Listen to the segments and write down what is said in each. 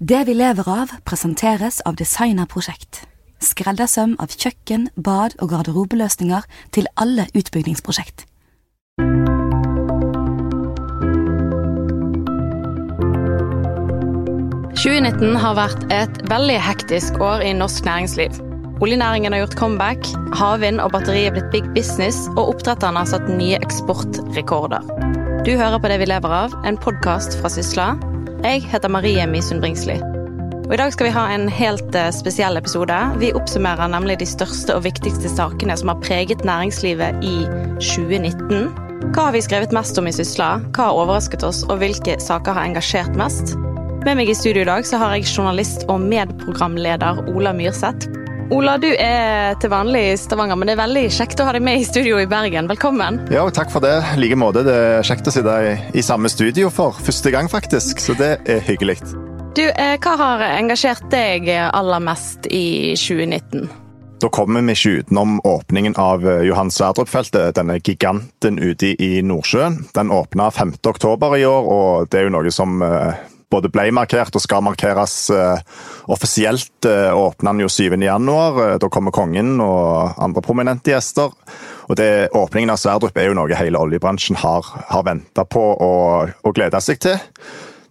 Det vi lever av, presenteres av Designerprosjekt. Skreddersøm av kjøkken, bad og garderobeløsninger til alle utbyggingsprosjekt. «2019 har vært et veldig hektisk år i norsk næringsliv. Oljenæringen har gjort comeback, havvind og batteri er blitt big business, og oppdretterne har satt nye eksportrekorder. Du hører på Det vi lever av, en podkast fra Sysla. Jeg heter Marie Misund Bringsli. Og I dag skal vi ha en helt eh, spesiell episode. Vi oppsummerer nemlig de største og viktigste sakene som har preget næringslivet i 2019. Hva har vi skrevet mest om i Sysla? Hva har overrasket oss, og hvilke saker har engasjert mest? Med meg i studio i dag så har jeg journalist og medprogramleder Ola Myrseth. Ola, du er til vanlig i Stavanger, men det er veldig kjekt å ha deg med i studio i Bergen. Velkommen. Ja, takk for det. I like måte. Det er kjekt å sitte i, i, samme studio for første gang, faktisk. Så det er hyggelig. Du, eh, hva har engasjert deg aller mest i 2019? Da kommer vi ikke utenom åpningen av eh, Johan Sverdrup-feltet, denne giganten ute i Nordsjøen. Den åpna 5.10 i år, og det er jo noe som eh, både ble markert og skal markeres uh, offisielt. Uh, åpner den jo 7.1. Uh, da kommer kongen og andre prominente gjester. Og det, Åpningen av Sverdrup er jo noe hele oljebransjen har, har venta på og, og gleda seg til.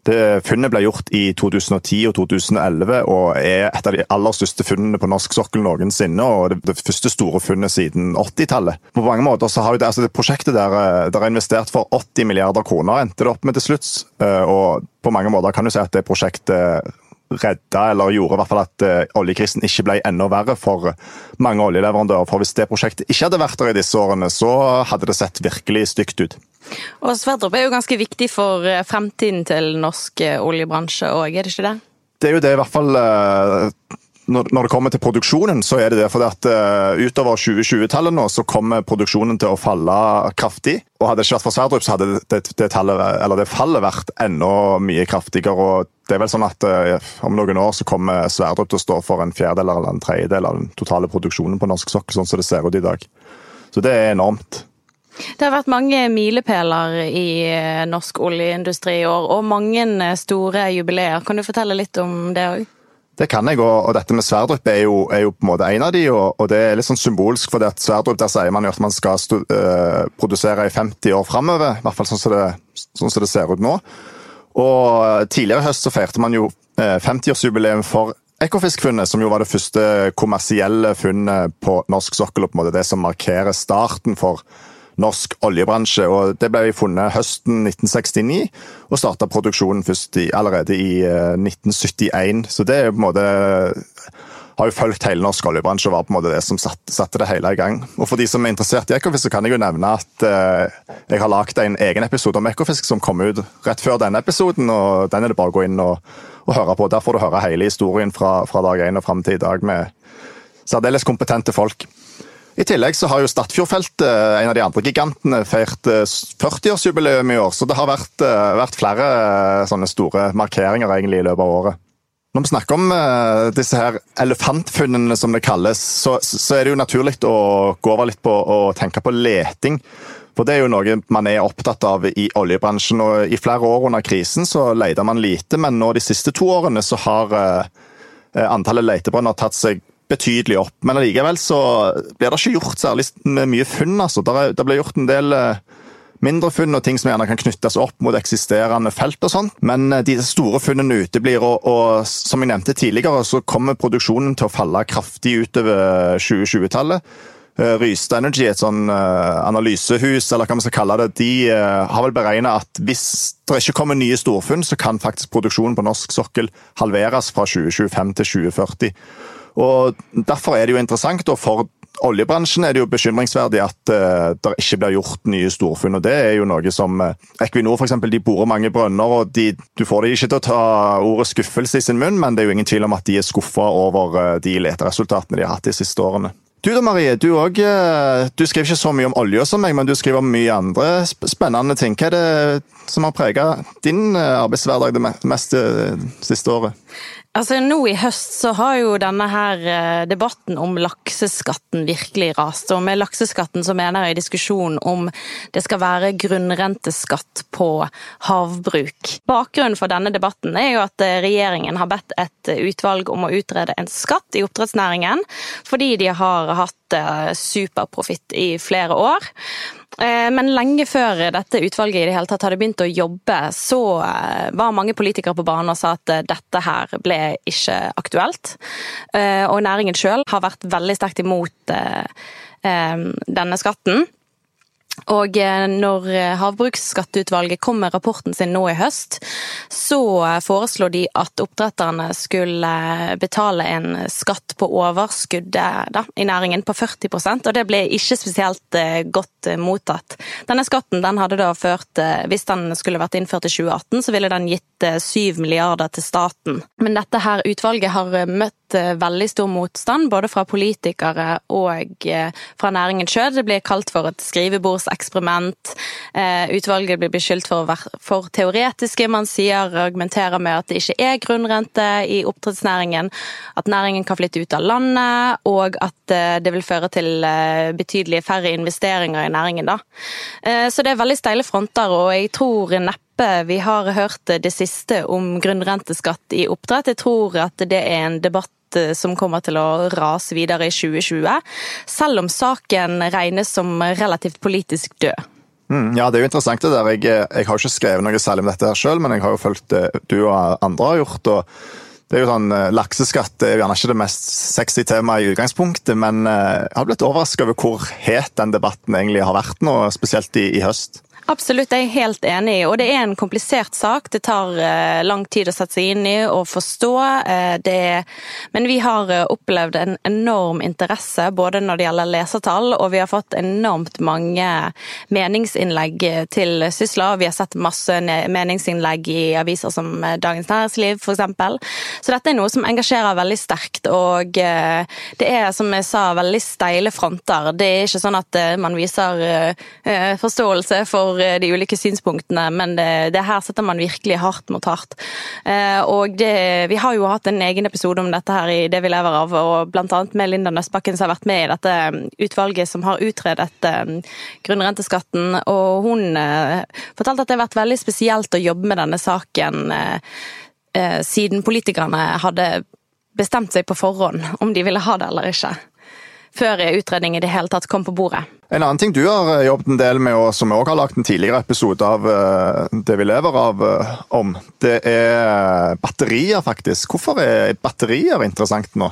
Det Funnet ble gjort i 2010 og 2011 og er et av de aller største funnene på norsk sokkel noensinne. og Det, det første store funnet siden 80-tallet. På mange måter så har det, altså det prosjektet der, det der er investert for 80 milliarder kroner, endte det opp med til slutt. Eh, og på mange måter kan du si at det prosjektet redda, eller gjorde i hvert fall at uh, oljekrisen ikke ble enda verre for mange oljeleverandører. For hvis det prosjektet ikke hadde vært der i disse årene, så hadde det sett virkelig stygt ut. Og Sverdrup er jo ganske viktig for eh, fremtiden til norsk eh, oljebransje òg, er det ikke det? Det er jo det, i hvert fall eh, når det kommer til produksjonen, så er det det fordi at utover 2020-tallet nå, så kommer produksjonen til å falle kraftig. Og hadde det ikke vært for Sverdrup, så hadde det, det, tallet, det fallet vært enda mye kraftigere. og det er vel sånn at Om noen år så kommer Sverdrup til å stå for en fjerdedel eller en tredjedel av den totale produksjonen på norsk sokkel, sånn som det ser ut i dag. Så det er enormt. Det har vært mange milepæler i eh, norsk oljeindustri i år, og mange store jubileer. Kan du fortelle litt om det òg? Det kan jeg, og, dette med Sverdrup er jo, er jo, på en måte en av de, og, og det er litt sånn symbolsk. for at Sverdrup der sier man jo at man skal uh, produsere i 50 år framover. I hvert fall sånn som, det, sånn som det ser ut nå. Og Tidligere i høst så feirte man jo uh, 50-årsjubileum for Ekofisk-funnet, som jo var det første kommersielle funnet på norsk sokkel. og på en måte Det som markerer starten for norsk oljebransje. og Det ble funnet høsten 1969, og starta produksjonen først i, allerede i 1971. Eh, så det er på en måte har jo fulgt hele norsk oljebransje og var på en måte det som satte, satte det hele i gang. Og For de som er interessert i Ekofisk, så kan jeg jo nevne at eh, jeg har lagd en egen episode om Ekofisk som kom ut rett før denne episoden. og Den er det bare å gå inn og, og høre på. Der får du høre hele historien fra, fra dag én og fram til i dag med særdeles kompetente folk. I tillegg så har jo Statfjordfeltet, eh, en av de andre gigantene, feirt 40-årsjubileum eh, i år. Så det har vært, eh, vært, flere sånne store markeringer egentlig i løpet av året. Når vi snakker om disse her elefantfunnene, som det kalles, så, så er det jo naturlig å gå over litt på å tenke på leting. For Det er jo noe man er opptatt av i oljebransjen. og I flere år under krisen så leter man lite, men nå de siste to årene så har antallet letebrønner tatt seg betydelig opp. Men allikevel så blir det ikke gjort særlig mye funn. altså. Det, blir gjort en del eh, mindre funn og ting som gjerne kan knyttes opp mot eksisterende felt. og sånt. Men eh, de store funnene uteblir, og, og som jeg nevnte tidligere, så kommer produksjonen til å falle kraftig utover 2020-tallet. Eh, Ryste Energy, et sånn analysehus, eller hva man skal kalle det, de har vel beregna at hvis det ikke kommer nye storfunn, så kan faktisk produksjonen på norsk sokkel halveres fra 2025 til 2040. Og Derfor er det jo interessant, og for oljebransjen er det jo bekymringsverdig at det ikke blir gjort nye storfunn. og Det er jo noe som Equinor for eksempel, de borer mange brønner, og de, du får de ikke til å ta ordet skuffelse i sin munn, men det er jo ingen tvil om at de er skuffa over de leteresultatene de har hatt de siste årene. Du da, Marie. Du, også, du skriver ikke så mye om olje som meg, men du skriver om mye andre spennende ting. Hva er det som har preget din arbeidshverdag det meste siste året? Altså Nå i høst så har jo denne her eh, debatten om lakseskatten virkelig rast. Og med lakseskatten så mener jeg diskusjonen om det skal være grunnrenteskatt på havbruk. Bakgrunnen for denne debatten er jo at eh, regjeringen har bedt et utvalg om å utrede en skatt i oppdrettsnæringen, fordi de har hatt eh, superprofitt i flere år. Eh, men lenge før dette utvalget i det hele tatt hadde begynt å jobbe, så eh, var mange politikere på banen og sa at eh, dette her ble ikke aktuelt. Og næringen sjøl har vært veldig sterkt imot denne skatten. Og eh, når eh, Havbruksskatteutvalget kom med rapporten sin nå i høst, så eh, foreslo de at oppdretterne skulle betale en skatt på overskuddet da, i næringen på 40% og det ble ikke spesielt godt mottatt. Denne skatten den hadde da ført, hvis den skulle vært innført i 2018, så ville den gitt 7 milliarder til staten. Men dette her utvalget har møtt veldig stor motstand, både fra politikere og fra næringen sjøl. Det blir kalt for et skrivebordseksperiment. Eh, utvalget blir beskyldt for å være for teoretiske. Man sier, og argumenterer med at det ikke er grunnrente i oppdrettsnæringen, at næringen kan flytte ut av landet, og at eh, det vil føre til betydelige færre investeringer i næringen. Så det er veldig steile fronter, og jeg tror neppe vi har hørt det siste om grunnrenteskatt i oppdrett. Jeg tror at det er en debatt Eh, som kommer til å rase videre i 2020, selv om saken regnes som relativt politisk død. Mm, ja, det er jo interessant det der. Jeg, eh, jeg har ikke skrevet noe særlig om dette her sjøl, men jeg har jo fulgt det du og andre har gjort. og det er jo sånn, eh, Lakseskatt er jo gjerne ikke det mest sexy temaet i utgangspunktet, men jeg har blitt overraska over hvor het den debatten egentlig har vært nå, spesielt i, i høst. Absolutt, jeg er helt enig. Og det er en komplisert sak. Det tar eh, lang tid å sette seg inn i og forstå. Eh, det, men vi har eh, opplevd en enorm interesse både når det gjelder lesertall, og vi har fått enormt mange meningsinnlegg til Sysla. Vi har sett masse meningsinnlegg i aviser som Dagens Næringsliv f.eks. Så dette er noe som engasjerer veldig sterkt. Og det er, som jeg sa, veldig steile fronter. Det er ikke sånn at man viser forståelse for for eh, de ulike synspunktene, men det, det her setter man virkelig hardt mot hardt. Eh, og det, vi har jo hatt en egen episode om dette her i Det vi lever av, og annet med Linda Nøstbakken som har vært med i dette um, utvalget som har utredet grunnrenteskatten, og hun eh, fortalte at det har vært veldig spesielt å jobbe med denne saken siden politikerne hadde bestemt seg på forhånd om de ville ha det eller ikke før utredning i det hele tatt kom på bordet. En annen ting du har eh, jobbet en del med, og som vi også har lagt en tidligere episode av eh, Det vi lever av eh, om, det er batterier, faktisk. Hvorfor er batterier interessant nå?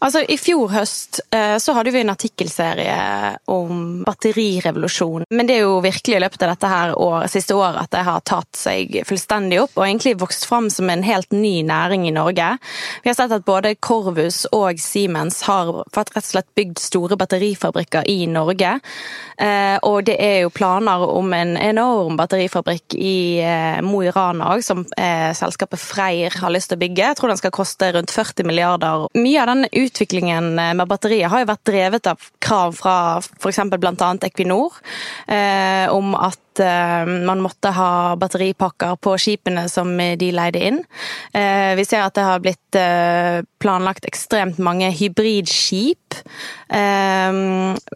Altså, I fjor høst eh, så hadde vi en artikkelserie om batterirevolusjon. Men det er jo virkelig i løpet av dette her år, siste året at det har tatt seg fullstendig opp, og egentlig vokst fram som en helt ny næring i Norge. Vi har sett at både Corvus og Siemens har rett og slett bygd store batterifabrikker i Norge. Eh, og det er jo planer om en enorm batterifabrikk i eh, Mo i Rana òg, som selskapet Freyr har lyst til å bygge. Jeg tror den skal koste rundt 40 milliarder. Mye av den utviklingen eh, med batterier har jo vært drevet av krav fra f.eks. bl.a. Equinor eh, om at eh, man måtte ha batteripakker på skipene som de leide inn. Eh, vi ser at det har blitt eh, planlagt ekstremt mange hybridskip. Eh,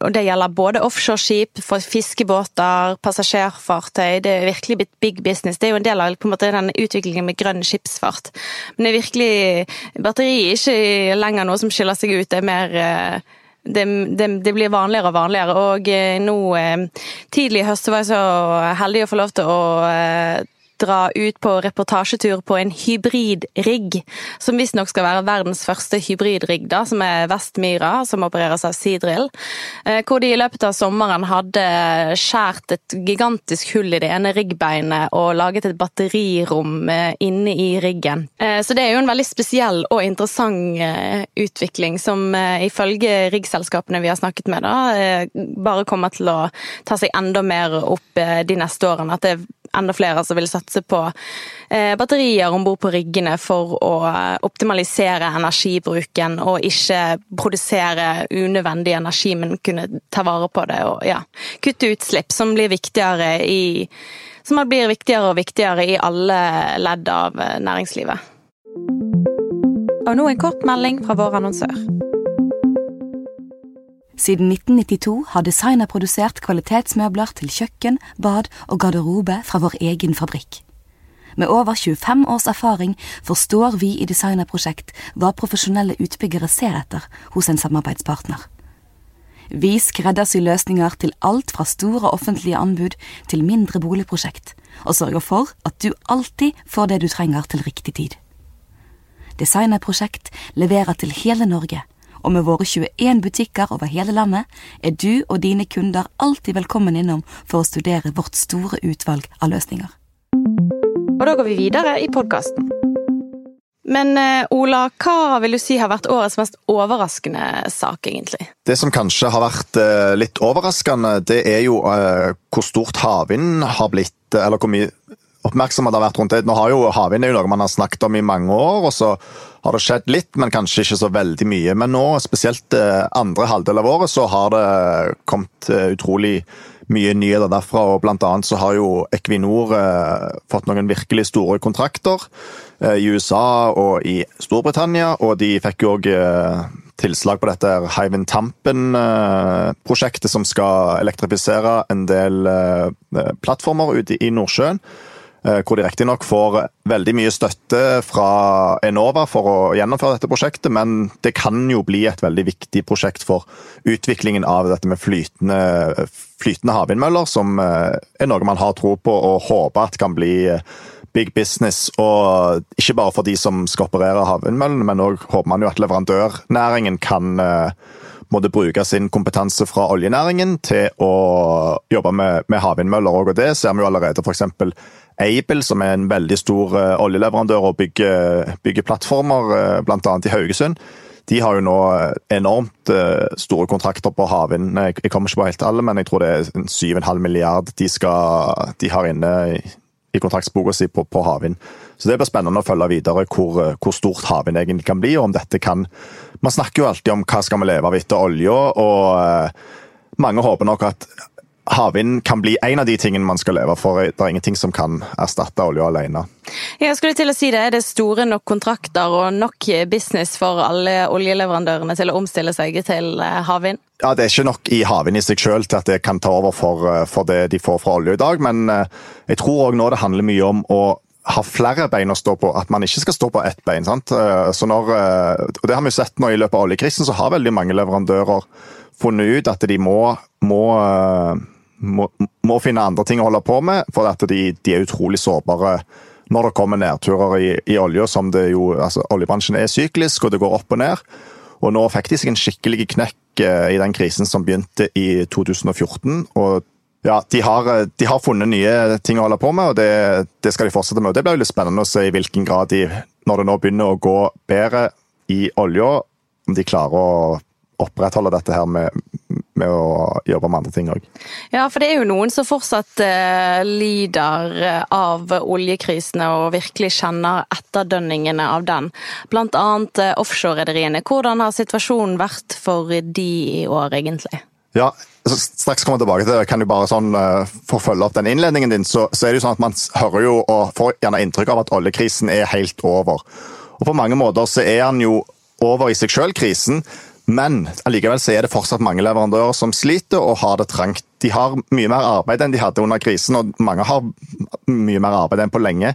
og det gjelder både offshoreskip, fiskebåter, passasjerfartøy. Det er virkelig blitt big business. Det er jo en del av på en måte, den utviklingen med grønn skipsfart. Men det er virkelig Batteri er ikke lenger noe som skiller seg ut. Det er mer eh, det, det, det, blir vanligere og vanligere. Og eh, nå eh, tidlig i høst var jeg så heldig å få lov til å dra ut på reportasjetur på en hybridrigg, som visstnok skal være verdens første hybridrigg, da, som er Vestmyra, som opereres av Seadrill. Eh, hvor de i løpet av sommeren hadde skjært et gigantisk hull i det ene riggbeinet og laget et batterirom eh, inne i riggen. Eh, så det er jo en veldig spesiell og interessant utvikling, som ifølge riggselskapene vi har snakket med, da, bare kommer til å ta seg enda mer opp de neste årene. At det enda flere som vil satse på eh, batterier om bord på riggene for å optimalisere energibruken og ikke produsere unødvendig energi, men kunne ta vare på det og ja, kutte utslipp, som blir viktigere i som blir viktigere og viktigere i alle ledd av eh, næringslivet. Og nå en kort melding fra vår annonsør. Siden 1992 har designer produsert kvalitetsmøbler til kjøkken, bad og garderobe fra vår egen fabrikk. Med over 25 års erfaring forstår vi i Designerprosjekt hva profesjonelle utbyggere ser etter hos en samarbeidspartner. Vi skreddersyr løsninger til alt fra store offentlige anbud til mindre boligprosjekt, og sørger for at du alltid får det du trenger til riktig tid. Designerprosjekt leverer til hele Norge, og med våre 21 butikker over hele landet er du og dine kunder alltid velkommen innom for å studere vårt store utvalg av løsninger. Og da går vi videre i podkasten. Men eh, Ola, hva vil du si har vært årets mest overraskende sak, egentlig? Det som kanskje har vært eh, litt overraskende, det er jo eh, hvor stort havvind har blitt, eller hvor mye oppmerksomhet det har vært rundt det. Nå har jo Havvind er jo noe man har snakket om i mange år, og så har det skjedd litt, men kanskje ikke så veldig mye. Men nå, spesielt andre halvdel av året, så har det kommet utrolig mye nyheter derfra. og Blant annet så har jo Equinor eh, fått noen virkelig store kontrakter eh, i USA og i Storbritannia. Og de fikk jo òg eh, tilslag på dette Hywind Tampen-prosjektet, som skal elektrifisere en del eh, plattformer ute i Nordsjøen. Eh, hvor de riktignok får veldig mye støtte fra Enova for å gjennomføre dette prosjektet, men det kan jo bli et veldig viktig prosjekt for utviklingen av dette med flytende, flytende havvindmøller, som eh, er noe man har tro på og håper at kan bli eh, big business. Og ikke bare for de som skal operere havvindmøllene, men òg håper man jo at leverandørnæringen kan måtte bruke sin kompetanse fra oljenæringen til å jobbe med, med havvindmøller. Og det ser vi jo allerede f.eks. Aibel, som er en veldig stor uh, oljeleverandør og bygger, bygger plattformer, uh, bl.a. i Haugesund. De har jo nå eh, enormt store kontrakter på havvind. Jeg, kommer ikke på helt alle, men jeg tror det er 7,5 milliard de, skal, de har inne i, kontraktsboka si på, på havvind. Så det blir spennende å følge videre hvor, hvor stort havvind egentlig kan bli, og om dette kan Man snakker jo alltid om hva skal vi leve av etter olja, og mange håper nok at havvind kan bli en av de tingene man skal leve for. Det er ingenting som kan erstatte olje alene. Jeg skulle til å si det. Er det store nok kontrakter og nok business for alle oljeleverandørene til å omstille seg til eh, havvind? Ja, Det er ikke nok i havvind i seg selv til at det kan ta over for, eh, for det de får fra olje i dag. Men eh, jeg tror òg nå det handler mye om å ha flere bein å stå på, at man ikke skal stå på ett bein. sant? Så når, og Det har vi sett nå i løpet av oljekrisen, så har veldig mange leverandører funnet ut at de må, må må, må, finne andre ting å holde på med, for at de, de er utrolig sårbare når det kommer nedturer i, i olja. som altså Oljebransjen er syklisk, og det går opp og ned. Og nå fikk de seg en skikkelig knekk eh, i den krisen som begynte i 2014. og ja, de har, de har, funnet nye ting å holde på med, og det, det skal de fortsette med. og Det blir jo litt spennende å se i hvilken grad de, når det nå begynner å gå bedre i olja, om de klarer å opprettholde dette her med, med å jobbe med andre ting òg. Ja, for det er jo noen som fortsatt eh, lider eh, av oljekrisene og virkelig kjenner etterdønningene av den. Blant annet eh, offshorerederiene. Hvordan har situasjonen vært for de i år, egentlig? Ja, straks kommer jeg tilbake til det. Kan du bare sånn, uh, få følge opp den innledningen din, så, så, er det jo sånn at man hører jo og får gjerne inntrykk av at oljekrisen er helt over. Og På mange måter så er den jo over i seg sjøl, krisen. Men allikevel så er det fortsatt mange leverandører som sliter og har det trangt. De har mye mer arbeid enn de hadde under krisen, og mange har mye mer arbeid enn på lenge.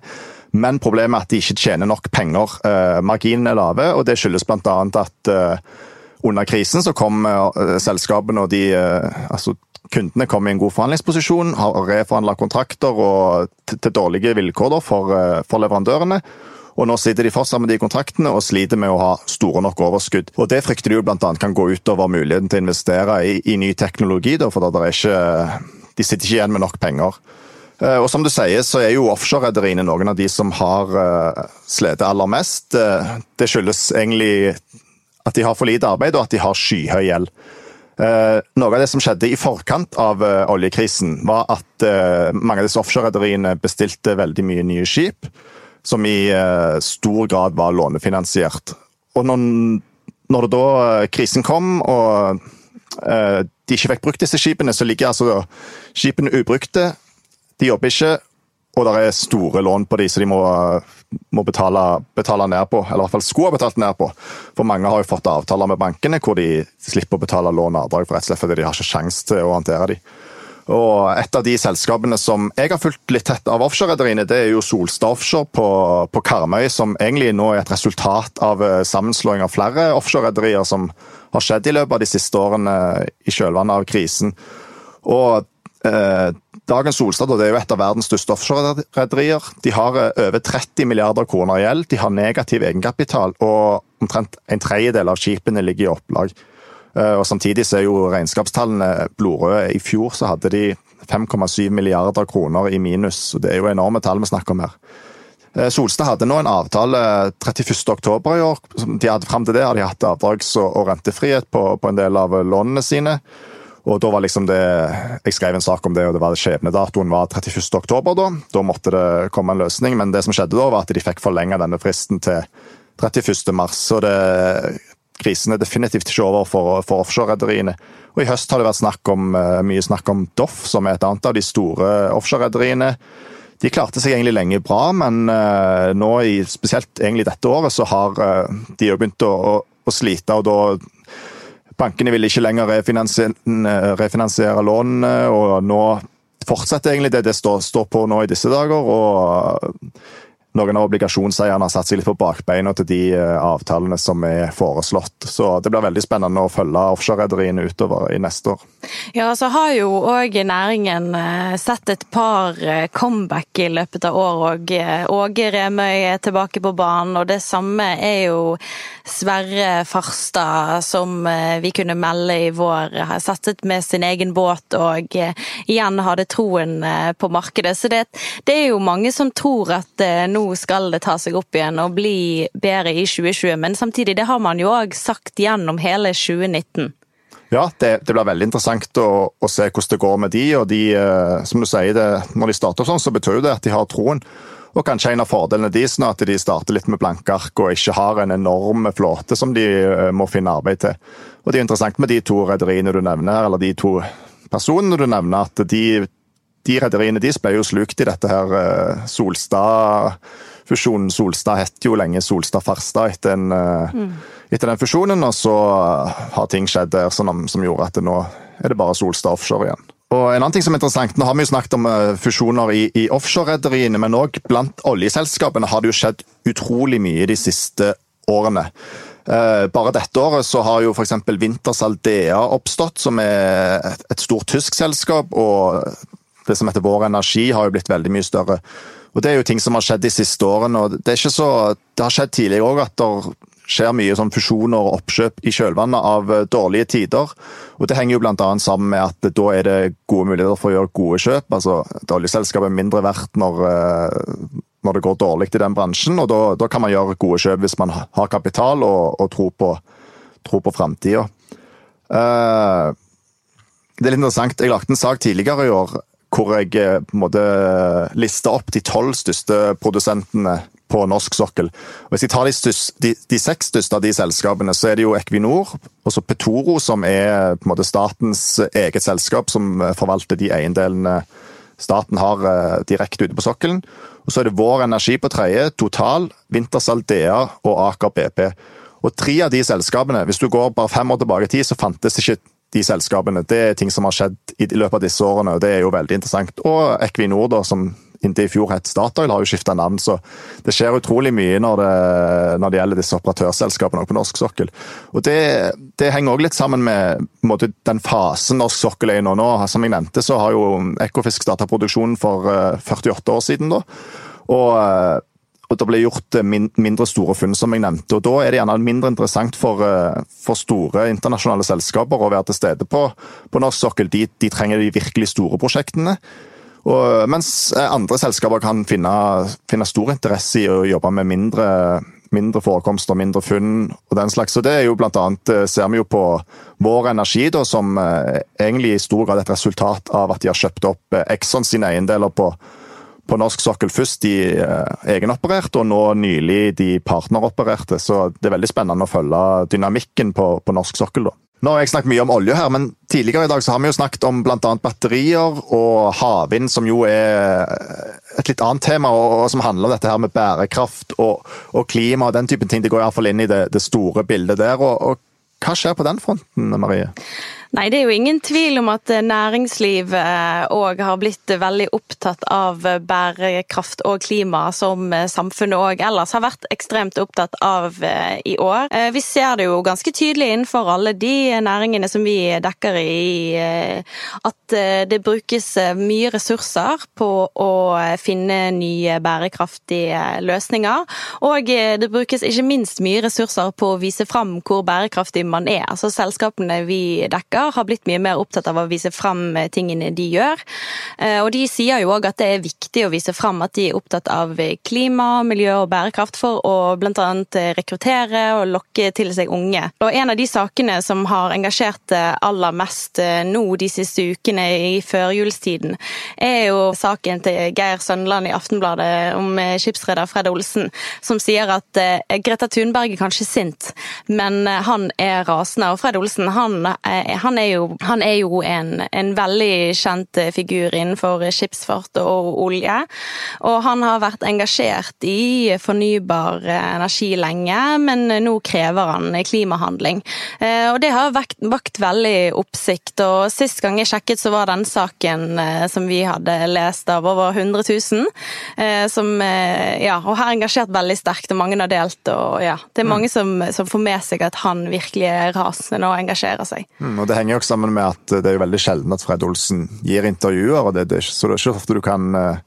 Men problemet er at de ikke tjener nok penger. Eh, marginene er lave, og det skyldes bl.a. at eh, under krisen så kom eh, selskapene og de altså Kundene kom i en god forhandlingsposisjon, har reforhandla kontrakter og til, dårlige vilkår for, for leverandørene. Og Nå sitter de fortsatt med de kontraktene og sliter med å ha store nok overskudd. Og Det frykter de jo bl.a. kan gå utover muligheten til å investere i, i ny teknologi, da, for er ikke, de sitter ikke igjen med nok penger. Eh, og som du sier, så er jo offshorerederiene noen av de som har uh, slitt aller mest. Uh, det skyldes egentlig at de har for lite arbeid, og at de har skyhøy gjeld. Noe av det som skjedde i forkant av oljekrisen, var at mange av disse offshorerederiene bestilte veldig mye nye skip som i uh, stor grad var lånefinansiert. Og når, når det da uh, krisen kom og uh, de ikke fikk brukt disse skipene, så ligger altså skipene ubrukte. De jobber ikke, og det er store lån på de, så de må må betale, betale, ned på, eller i hvert fall skulle ha betalt ned på. For mange har jo fått avtaler med bankene hvor de slipper å betale lån og avdrag, for rett og slett fordi de har ikke sjanse til å håndtere de. Og Et av de selskapene som jeg har fulgt litt tett av offshorerederiene, det er jo Solstad Offshore på, på, Karmøy, som egentlig nå er et resultat av eh, sammenslåing av flere offshorerederier som har skjedd i løpet av de siste årene i kjølvannet av krisen. Og eh, Dagens Solstad det er jo et av verdens største offshorerederier. De har eh, over 30 milliarder kroner i gjeld, de har negativ egenkapital, og omtrent en tredjedel av skipene ligger i opplag. Eh, og Samtidig så er jo regnskapstallene blodrøde. I fjor så hadde de 5,7 milliarder kroner i minus. så Det er jo enorme tall vi snakker om her. Eh, Solstad hadde nå en avtale 31.10 i år. De hadde Fram til det hadde de hatt avdrags- og rentefrihet på, på en del av lånene sine. Og da var liksom det, Jeg skrev en sak om det, og det var skjebnedatoen var 31. oktober. Da Da måtte det komme en løsning, men det som skjedde da, var at de fikk forlenget denne fristen til 31. mars. Så det, krisen er definitivt ikke over for, for offshorerederiene. Og I høst har det vært snakk om, eh, mye snakk om Doff, som er et annet av de store offshorerederiene. De klarte seg egentlig lenge bra, men uh, nå spesielt egentlig dette året så har uh, de jo begynt å, å, å slite. og da Bankene vil ikke lenger refinansiere, refinansiere lånene, og nå fortsetter egentlig det det står, står på nå i disse dager. og noen av obligasjonseierne har satt seg litt på bakbeina til de eh, avtalene som er foreslått. Så det blir veldig spennende å følge offshorerederiene utover i neste år. Ja, så har jo òg næringen eh, sett et par eh, comeback i løpet av året. Åge Remøy er tilbake på banen, og det samme er jo Sverre Farstad, som vi kunne melde i vår, har satset med sin egen båt og igjen hadde troen på markedet. Så det, det er jo mange som tror at nå skal det ta seg opp igjen og bli bedre i 2020, men samtidig, det har man jo òg sagt gjennom hele 2019. Ja, det, det, blir veldig interessant å, å, se hvordan det går med de. og de, eh, som du sier, det, Når de starter sånn, så betyr det at de har troen. Og kanskje en av fordelene deres er at de starter litt med blanke ark og ikke har en enorm flåte som de eh, må finne arbeid til. Og Det er interessant med de to rederiene du nevner, eller de to personene du nevner, at de de rederiene de ble jo slukt i dette her eh, Solstad-fusjonen. Solstad het jo lenge Solstad Farstad etter, eh, mm. etter, den fusjonen, og så har ting skjedd der som, som gjorde at nå er det bare Solstad offshore igjen. Og en annen ting som er interessant, Nå har vi jo snakket om eh, fusjoner i, i offshorerederiene, men òg blant oljeselskapene har det jo skjedd utrolig mye de siste årene. Bare dette året så har jo f.eks. Wintershall Dea oppstått, som er et stort tysk selskap. og det som heter Vår Energi, har jo blitt veldig mye større. Og Det er jo ting som har skjedd de siste årene. og Det, så, det har skjedd tidligere òg at det skjer mye sånn fusjoner og oppkjøp i kjølvannet av eh, dårlige tider. Og Det henger jo bl.a. sammen med at da er det gode muligheter for å gjøre gode kjøp. altså et Oljeselskap er mindre verdt når, eh, når det går dårlig i den bransjen. og da, da, kan man gjøre gode kjøp hvis man har kapital og, og tro på, tro på framtida. Uh, det er litt interessant. Jeg lagde en sak tidligere i år hvor jeg eh, på en måte lista opp de tolv største produsentene på norsk sokkel. Og hvis jeg tar de, største, de, de, seks største av de selskapene, så er det jo Equinor og så Petoro, som er på en måte statens eget selskap, som forvalter de eiendelene staten har eh, direkte ute på sokkelen. Og så er det Vår Energi på tredje, Total, Wintershall DA og Aker BP. Og tre av de selskapene, hvis du går bare fem år tilbake i tid, så fantes det ikke de selskapene. Det er ting som har skjedd i løpet av disse årene, og det er jo veldig interessant. Og Equinor, da, som inntil i fjor het Statoil, har jo skifta navn. Så det skjer utrolig mye når det, når det gjelder disse operatørselskapene på norsk sokkel. Og Det, det henger òg litt sammen med måte, den fasen norsk sokkel er i nå. Som jeg nevnte, så har jo Ekofisk starta produksjonen for 48 eh, år siden. da. Og eh, og det ble gjort eh, mindre store funn, som jeg nevnte. og Da er det gjerne mindre interessant for, eh, for store internasjonale selskaper å være til stede på, på norsk sokkel. De, de, trenger de virkelig store prosjektene. Og, mens eh, andre selskaper kan finne, finne, stor interesse i å jobbe med mindre, mindre forekomster, mindre funn og den slags. Og det er jo blant annet, ser vi jo på Vår Energi, da, som egentlig i stor grad er et resultat av at de har kjøpt opp Exxon sine eiendeler på på norsk sokkel først de eh, egenopererte, og nå nylig de partneropererte. Så det er veldig spennende å følge dynamikken på, på norsk sokkel. da. Nå har jeg snakket mye om olje her, men tidligere i dag så har vi jo snakket om bl.a. batterier og havvind, som jo er et litt annet tema, og, som handler om dette her med bærekraft og, og klima og den typen ting. Det går iallfall inn i det, det, store bildet der. Og, og hva skjer på den fronten, Marie? Nei, det er jo ingen tvil om at næringslivet òg har blitt veldig opptatt av bærekraft og klima, som samfunnet òg ellers har vært ekstremt opptatt av eh, i år. Eh, vi ser det jo ganske tydelig innenfor alle de næringene som vi dekker i, eh, at det brukes mye ressurser på å finne nye bærekraftige løsninger. Og det brukes ikke minst mye ressurser på å vise fram hvor bærekraftig man er. Altså selskapene vi dekker politikere har blitt mye mer opptatt av å vise fram eh, tingene de gjør. Eh, og de sier jo òg at det er viktig å vise fram at de er opptatt av klima, miljø og bærekraft for å bl.a. Eh, rekruttere og lokke til seg unge. Og en av de sakene som har engasjert aller mest nå de siste ukene i førjulstiden, er jo saken til Geir Søndeland i Aftenbladet om skipsreder Fred Olsen, som sier at Greta Thunberg er kanskje sint, men han er rasende. Og Fred Olsen han, han han er jo, han er jo en, en, veldig kjent figur innenfor skipsfart og olje. Og han har vært engasjert i fornybar energi lenge, men nå krever han klimahandling. Eh, og det har vakt, vakt veldig oppsikt. Og sist gang jeg sjekket, så var den saken eh, som vi hadde lest av over 100 000, eh, som ja, og har engasjert veldig sterkt, og mange har delt. og ja, Det er mange mm. som, som får med seg at han virkelig er rasende og engasjerer seg. Mm, og det henger jo også sammen med at det er jo veldig sjelden at Fred Olsen gir intervjuer. og det, det, Så det er ikke ofte du kan, eh,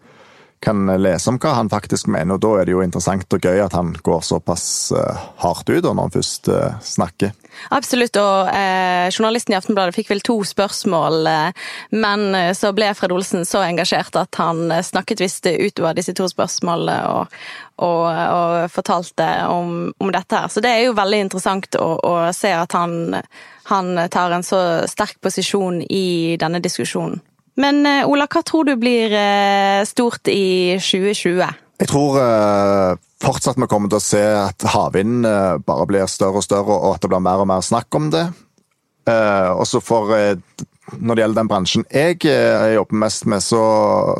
kan, lese om hva han faktisk mener. og Da er det jo interessant og gøy at han går såpass uh, hardt ut når han først uh, snakker. Absolutt, og eh, journalisten i Aftenbladet fikk vel to spørsmål, eh, men så ble Fred Olsen så engasjert at han snakket visst utover disse to spørsmålene og, og, og fortalte om, om, dette her. Så det er jo veldig interessant å, å se at han han tar en så sterk posisjon i denne diskusjonen. Men eh, Ola, hva tror du blir eh, stort i 2020? Jeg tror uh, fortsatt vi kommer til å se at havvind bare blir større og større, og at det blir mer og mer snakk om det. Og også for Når det gjelder den bransjen jeg jobber mest med, så,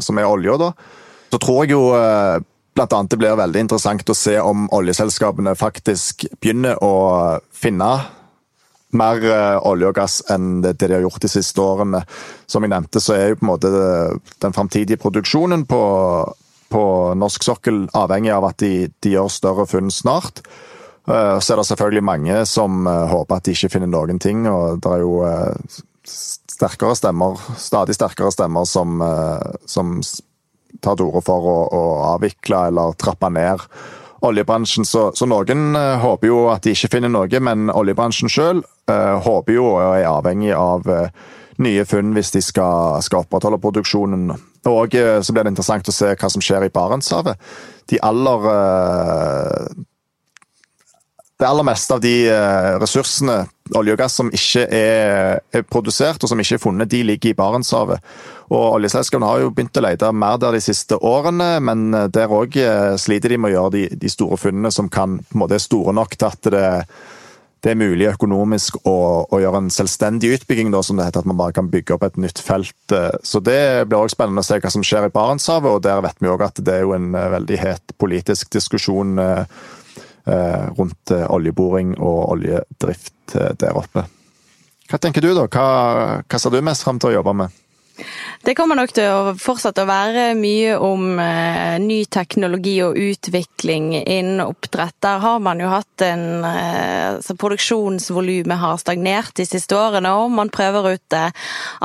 som er olja, da, så tror jeg jo blant annet det blir veldig interessant å se om oljeselskapene faktisk begynner å finne mer uh, olje og gass enn det, de har gjort de siste årene. Som jeg nevnte, så er jo på en måte den framtidige produksjonen på, på, norsk sokkel avhengig av at de, de gjør større funn snart. Uh, så er det selvfølgelig mange som håper at de ikke finner noen ting, og det er jo sterkere stemmer, stadig sterkere stemmer som, som tar til orde for å, å avvikle eller trappe ned oljebransjen. Så, så noen uh, håper jo at de ikke finner noe, men oljebransjen sjøl eh, håper jo og er avhengig av uh, nye funn hvis de skal, skal opprettholde produksjonen. Og så blir det interessant å se hva som skjer i Barentshavet. De aller det aller meste av de ressursene, olje og gass, som ikke er, er, produsert og som ikke er funnet, de ligger i Barentshavet. Og Oljeselskapene har jo begynt å lete mer der de siste årene, men der òg eh, sliter de med å gjøre de, de store funnene som kan, på en måte er store nok til at det, det er mulig økonomisk å, å, gjøre en selvstendig utbygging, da, som det heter, at man bare kan bygge opp et nytt felt. Eh. Så Det blir også spennende å se hva som skjer i Barentshavet, og der vet vi òg at det er jo en eh, veldig het politisk diskusjon rundt oljeboring og oljedrift der oppe. Hva tenker du, da? Hva, hva ser du mest fram til å jobbe med? Det kommer nok til å fortsette å være mye om eh, ny teknologi og utvikling innen oppdrett. Der har man jo hatt en eh, så Produksjonsvolumet har stagnert de siste årene, og man prøver ut eh,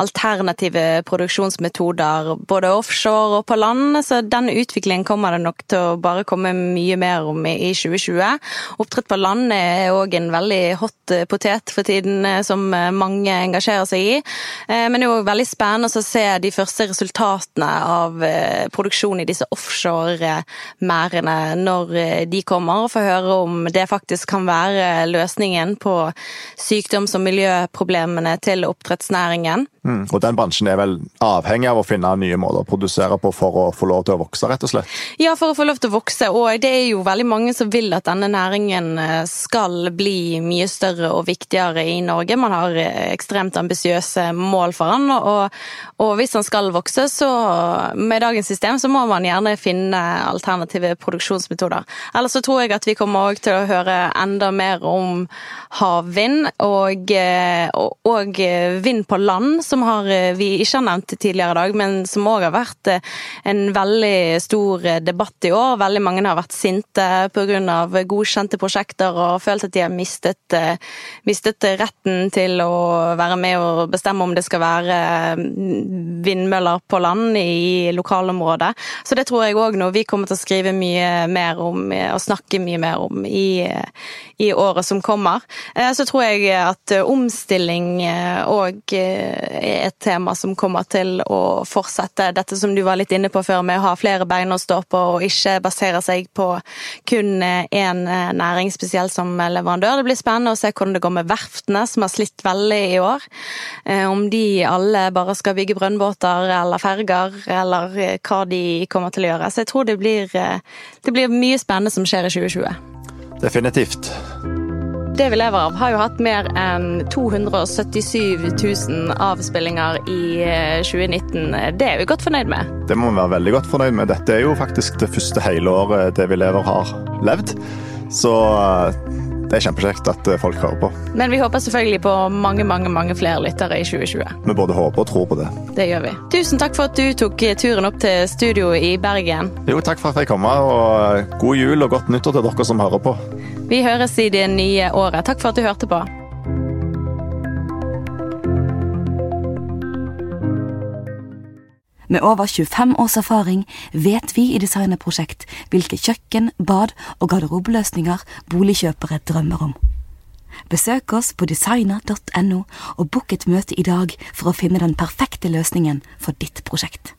alternative produksjonsmetoder både offshore og på land. Så den utviklingen kommer det nok til å bare komme mye mer om i 2020. Oppdrett på land er òg en veldig hot eh, potet for tiden, eh, som eh, mange engasjerer seg i. Men det er jo veldig spennende å se de første resultatene av produksjonen i disse offshore-merdene når eh, de kommer, og få høre om det faktisk kan være løsningen på sykdoms- og miljøproblemene til oppdrettsnæringen. Mm. Og den bransjen er vel avhengig av å finne nye måter å produsere på for å få lov til å vokse, rett og slett? Ja, for å få lov til å vokse. Og det er jo veldig mange som vil at denne næringen eh, skal bli mye større og viktigere i Norge. Man har eh, ekstremt ambisiøse mål for den, og, og hvis den skal vokse, så med dagens system så må man gjerne finne alternative produksjonsmetoder. Ellers så tror jeg at vi kommer til å høre enda mer om havvind og, eh, og, og vind på land som har, eh, vi ikke har nevnt tidligere i dag, men som òg har vært eh, en veldig stor eh, debatt i år. Veldig mange har vært sinte pga. godkjente prosjekter og følt at de har mistet, mistet, retten til å være med og bestemme om det skal være vindmøller på land i lokalområdet. Så det tror jeg òg noe vi kommer til å skrive mye mer om og snakke mye mer om i, i året som kommer. Så tror jeg at omstilling òg er et tema som kommer til å fortsette. Dette som du var litt inne på før, med å ha flere bein å stå på og ikke basere seg på kun én næring, spesielt som leverandør. Det blir spennende å se hvordan det går med verftene, som har slitt veldig i år. Eh, om de alle bare skal bygge brønnbåter eller ferger, eller hva de kommer til å gjøre. Så jeg tror det blir, eh, det blir mye spennende som skjer i 2020. Definitivt. Det vi lever av, har jo hatt mer enn 277 000 avspillinger i 2019. Eh, det er vi godt fornøyd med. Det må vi være veldig godt fornøyd med. Dette er jo faktisk det første hele året Det vi lever har levd. Så eh, det er kjempekjekt at eh, folk hører på. Men vi håper selvfølgelig på mange mange, mange flere lyttere i 2020. Vi både håper og tror på det. Det gjør vi. Tusen takk for at du tok turen opp til studio i Bergen. Jo, takk for at jeg kom. Og god jul og godt nyttår til dere som hører på. Vi høres i det nye året. Takk for at du hørte på. Med over 25 års erfaring vet vi i Designerprosjekt hvilke kjøkken, bad og garderobeløsninger boligkjøpere drømmer om. Besøk oss på designer.no og book et møte i dag for å finne den perfekte løsningen for ditt prosjekt.